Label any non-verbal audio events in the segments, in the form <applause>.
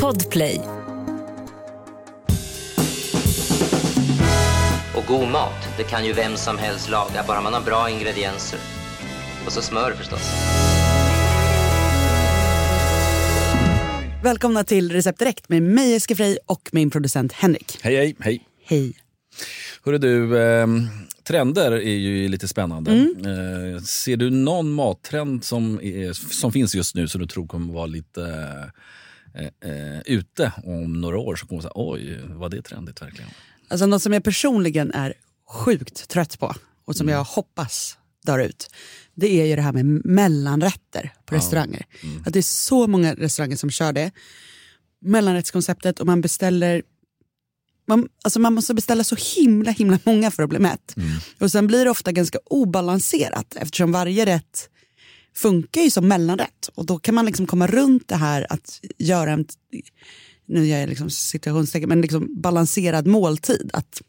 Podplay. Och god mat, det kan ju vem som helst laga, bara man har bra ingredienser. Och så smör förstås. Välkomna till Recept Direkt med mig Frey och min producent Henrik. Hej, hej, hej. Hej. Hörru du, eh, trender är ju lite spännande. Mm. Eh, ser du någon mattrend som, är, som finns just nu som du tror kommer vara lite eh, eh, ute om några år? Så kommer säga, oj, var det trendigt verkligen? Alltså något som jag personligen är sjukt trött på och som jag hoppas dör ut. Det är ju det här med mellanrätter på restauranger. Att det är så många restauranger som kör det. Mellanrättskonceptet och man beställer man, alltså man måste beställa så himla himla många för att bli mätt. Och sen blir det ofta ganska obalanserat eftersom varje rätt funkar ju som mellanrätt. Och då kan man liksom komma runt det här att göra en, nu gör jag liksom situationstecken, men liksom balanserad måltid. Att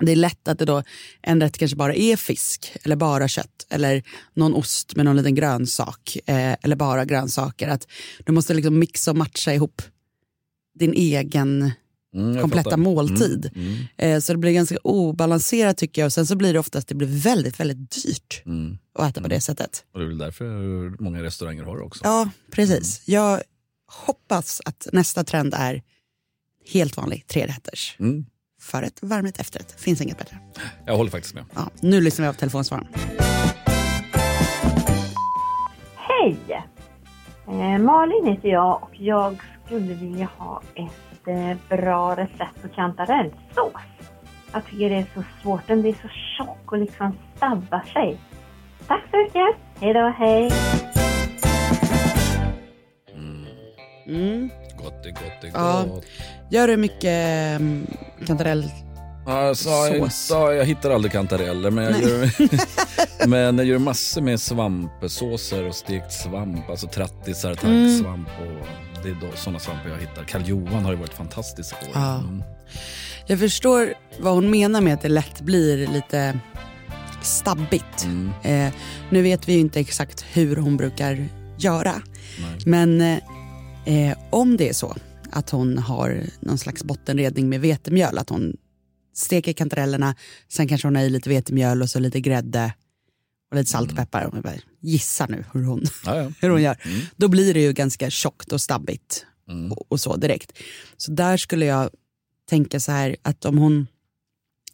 det är lätt att det då, en rätt kanske bara är fisk eller bara kött eller någon ost med någon liten grönsak eh, eller bara grönsaker. Att du måste liksom mixa och matcha ihop din egen Mm, kompletta fattar. måltid. Mm, mm, så det blir ganska obalanserat tycker jag. Och sen så blir det oftast det blir väldigt, väldigt dyrt mm. att äta på det sättet. Och det är väl därför många restauranger har det också. Ja, precis. Jag hoppas att nästa trend är helt vanlig trerätters. Mm. Förrätt, varmrätt, efterrätt. Finns inget bättre. Jag håller faktiskt med. Ja, nu lyssnar vi av telefonsvararen. Hej! Eh, Malin heter jag och jag skulle vilja ha ett bra recept på kantarellsås. Jag tycker det är så svårt, den blir så tjock och liksom stabbar sig. Tack så mycket! Hej då, hej! Mm. Gott är gott är Ja. gott. Gör du mycket um, kantarell? Alltså, jag, Sås. jag hittar aldrig kantareller men jag, gör, <laughs> <laughs> men jag gör massor med svampsåser och stekt svamp. Alltså trattisar, taggsvamp och det är sådana svampar jag hittar. Karl Johan har ju varit fantastisk år. Ja. Mm. Jag förstår vad hon menar med att det lätt blir lite stabbigt. Mm. Eh, nu vet vi ju inte exakt hur hon brukar göra. Nej. Men eh, om det är så att hon har någon slags bottenredning med vetemjöl, att hon steker kantarellerna, sen kanske hon har i lite vetemjöl och så lite grädde och lite salt och peppar. Om jag bara gissar nu hur hon, Ja, ja. <laughs> hur hon gör. Mm. Då blir det ju ganska tjockt och stabbigt Mm. och, och så direkt. Så där skulle jag tänka så här att om hon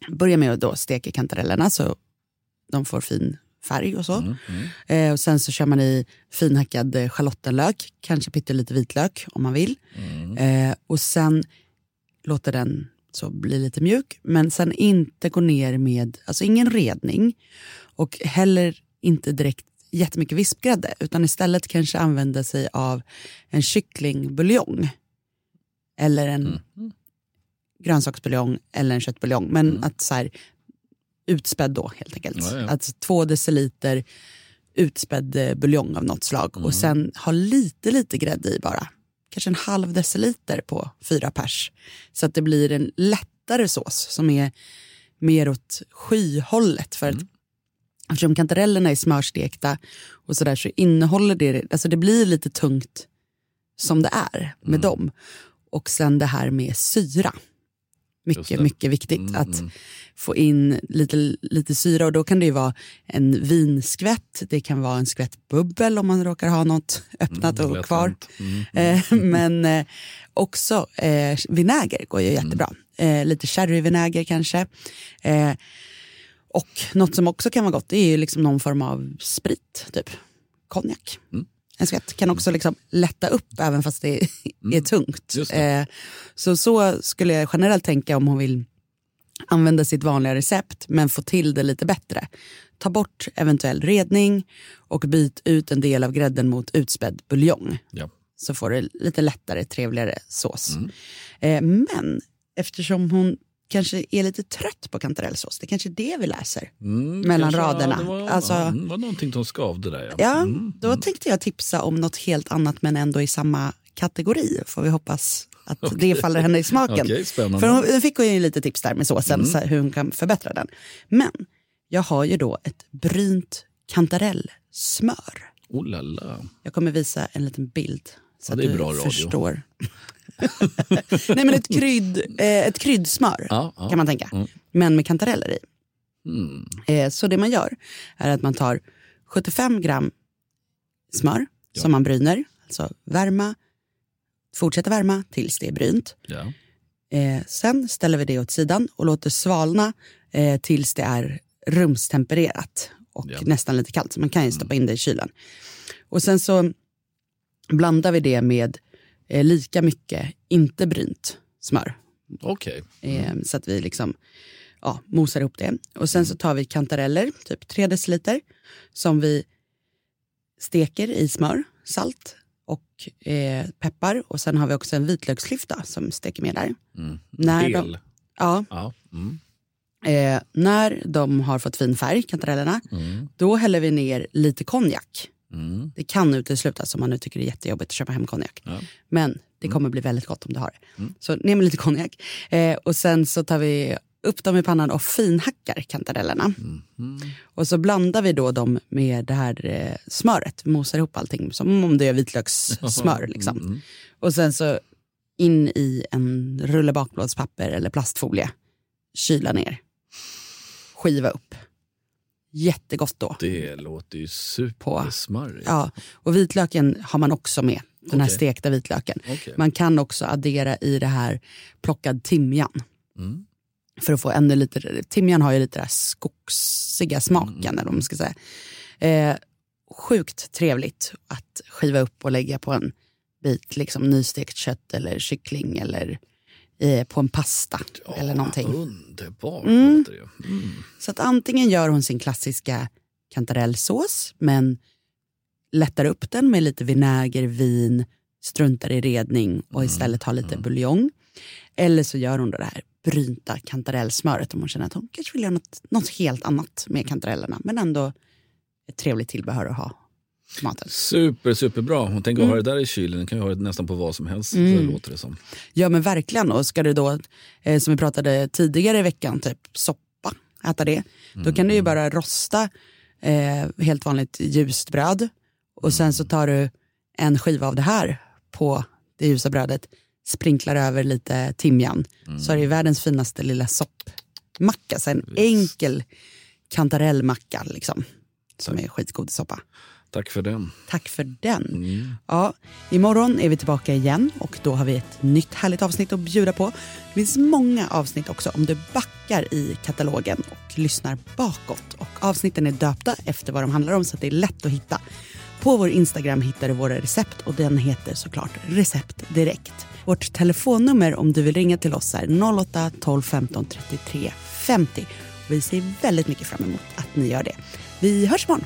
börjar med att då steka kantarellerna så de får fin färg och så. Mm. Mm. Eh, och sen så kör man i finhackad eh, schalottenlök, kanske pyttelite vitlök om man vill. Mm. Eh, och sen låter den så bli lite mjuk, men sen inte gå ner med, alltså ingen redning och heller inte direkt jättemycket vispgrädde utan istället kanske använda sig av en kycklingbuljong eller en Mm. grönsaksbuljong eller en köttbuljong. Men att så här, utspädd då helt enkelt. Ja, ja. Att två deciliter utspädd eh, buljong av något slag Mm. och sen ha lite, lite grädde i bara. Kanske en halv deciliter på fyra pers. Så att det blir en lättare sås som är mer åt skyhållet. För att Mm. eftersom kantarellerna är smörstekta och sådär så innehåller det, alltså det blir lite tungt som det är med Mm. dem. Och sen det här med syra. Mycket, mycket viktigt Mm, att mm. få in lite, lite syra och då kan det ju vara en vinskvätt, det kan vara en skvätt bubbel om man råkar ha något öppnat Mm, och kvar. hänt. Mm. Eh, men eh, också eh, vinäger går ju jättebra. Eh, lite sherryvinäger kanske. Eh, och något som också kan vara gott är ju liksom någon form av sprit, typ konjak. Mm. En skvätt kan också liksom lätta upp även fast det <laughs> är, är tungt. Eh, så så skulle jag generellt tänka om hon vill använda sitt vanliga recept men få till det lite bättre. Ta bort eventuell redning och byt ut en del av grädden mot utspädd buljong Ja. så får du lite lättare, trevligare sås. Mm. Eh, men eftersom hon kanske är lite trött på kantarellsås, det är kanske är det vi läser. Mm, Mellan kanske, raderna. Ja, det var, Alltså- ja, var någonting som skavde där. Ja. Ja, Mm, då mm. tänkte jag tipsa om något helt annat men ändå i samma kategori. Får vi hoppas att <laughs> det faller henne i smaken. Spännande. För hon, fick hon ju lite tips där med såsen, Mm. så hur hon kan förbättra den. Men jag har ju då ett brynt kantarellsmör. Oh la la. Jag kommer visa en liten bild Så Ja, det är att du bra radio. Förstår. Nej men ett, krydd, eh, ett kryddsmör Ja, ja. kan man tänka. Mm. Men med kantareller i. Mm. Eh, så det man gör är att man tar 75 gram smör Ja. som man bryner. Alltså värma, fortsätta värma tills det är brynt. Eh, sen ställer vi det åt sidan och låter svalna eh, tills det är rumstempererat och nästan lite kallt. Så man kan ju stoppa in det i kylen. Och sen så blandar vi det med eh, lika mycket inte brynt smör. Okej. Eh, så att vi liksom ja, mosar ihop det. Och sen så tar vi kantareller, typ 3 deciliter, som vi steker i smör, salt och eh, peppar. Och sen har vi också en vitlöksklyfta som steker med där. Mm. När Hel. de, ja, Ja. Mm. eh, när de har fått fin färg, kantarellerna, Mm. då häller vi ner lite konjak. Mm. Det kan uteslutas om man nu tycker det är jättejobbigt att köpa hem konjak. Ja. Men det kommer bli väldigt gott om du har det. Mm. Så ner med lite konjak. Eh, och sen så tar vi upp dem i pannan och finhackar kantarellerna. Mm. Och så blandar vi då dem med det här eh, smöret. Vi mosar ihop allting som om det är vitlökssmör. <laughs> Liksom. Mm. Och sen så in i en rulle bakplåtspapper eller plastfolie. Kyla ner. Skiva upp. Jättegott då. Det låter ju supersmarrigt. Ja, och vitlöken har man också med. Den här Okej. stekta vitlöken. Okej. Man kan också addera i det här plockad timjan. Mm. För att få ännu lite, timjan har ju lite den här skogsiga smaken. Mm. Eller man ska säga. Eh, sjukt trevligt att skiva upp och lägga på en bit liksom, nystekt kött eller kyckling eller på en pasta eller någonting. Underbart Mm. låter det. Mm. Så att antingen gör hon sin klassiska kantarellsås men lättar upp den med lite vinäger, vin, struntar i redning och istället har lite buljong. Eller så gör hon det här brynta kantarellsmöret om hon känner att hon kanske vill göra något, något helt annat med kantarellerna men ändå ett trevligt tillbehör att ha maten. Super, superbra. Hon tänker Mm. ha det där i kylen. Den kan ju ha det nästan på vad som helst. Mm. Det låter det som. Ja men verkligen och ska du då, eh, som vi pratade tidigare i veckan, typ soppa, äta det. Då kan du ju bara rosta eh, helt vanligt ljust bröd och sen så tar du en skiva av det här på det ljusa brödet, sprinklar över lite timjan. Så har du ju världens finaste lilla soppmacka, så en enkel kantarellmacka liksom. Som är skitgod soppa. Tack för den. Tack för den. Mm. Ja, imorgon är vi tillbaka igen och då har vi ett nytt härligt avsnitt att bjuda på. Det finns många avsnitt också om du backar i katalogen och lyssnar bakåt. Och avsnitten är döpta efter vad de handlar om så att det är lätt att hitta. På vår Instagram hittar du våra recept och den heter såklart Recept Direkt. Vårt telefonnummer om du vill ringa till oss är 08 12 15 33 50. Och vi ser väldigt mycket fram emot att ni gör det. Vi hörs imorgon.